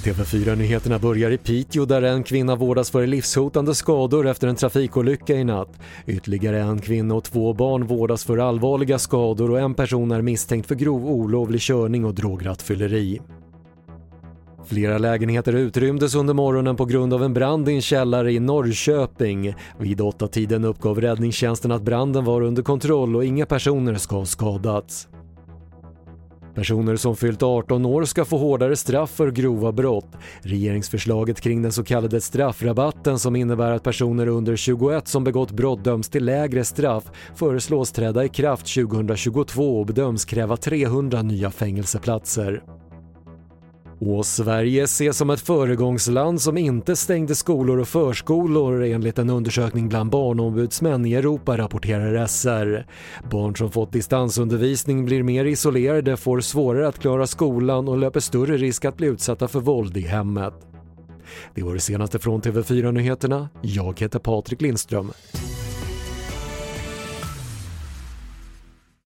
TV4-nyheterna börjar i Piteå där en kvinna vårdas för livshotande skador efter en trafikolycka i natt. Ytterligare en kvinna och två barn vårdas för allvarliga skador och en person är misstänkt för grov olovlig körning och drograttfylleri. Flera lägenheter utrymdes under morgonen på grund av en brand i en källare i Norrköping. Vid åtta tiden uppgav räddningstjänsten att branden var under kontroll och inga personer ska ha skadats. Personer som fyllt 18 år ska få hårdare straff för grova brott. Regeringsförslaget kring den så kallade straffrabatten som innebär att personer under 21 som begått brott döms till lägre straff föreslås träda i kraft 2022 och bedöms kräva 300 nya fängelseplatser. Och Sverige ses som ett föregångsland som inte stängde skolor och förskolor enligt en undersökning bland barnombudsmän i Europa rapporterar SR. Barn som fått distansundervisning blir mer isolerade, får svårare att klara skolan och löper större risk att bli utsatta för våld i hemmet. Det var det senaste från TV4 Nyheterna. Jag heter Patrik Lindström.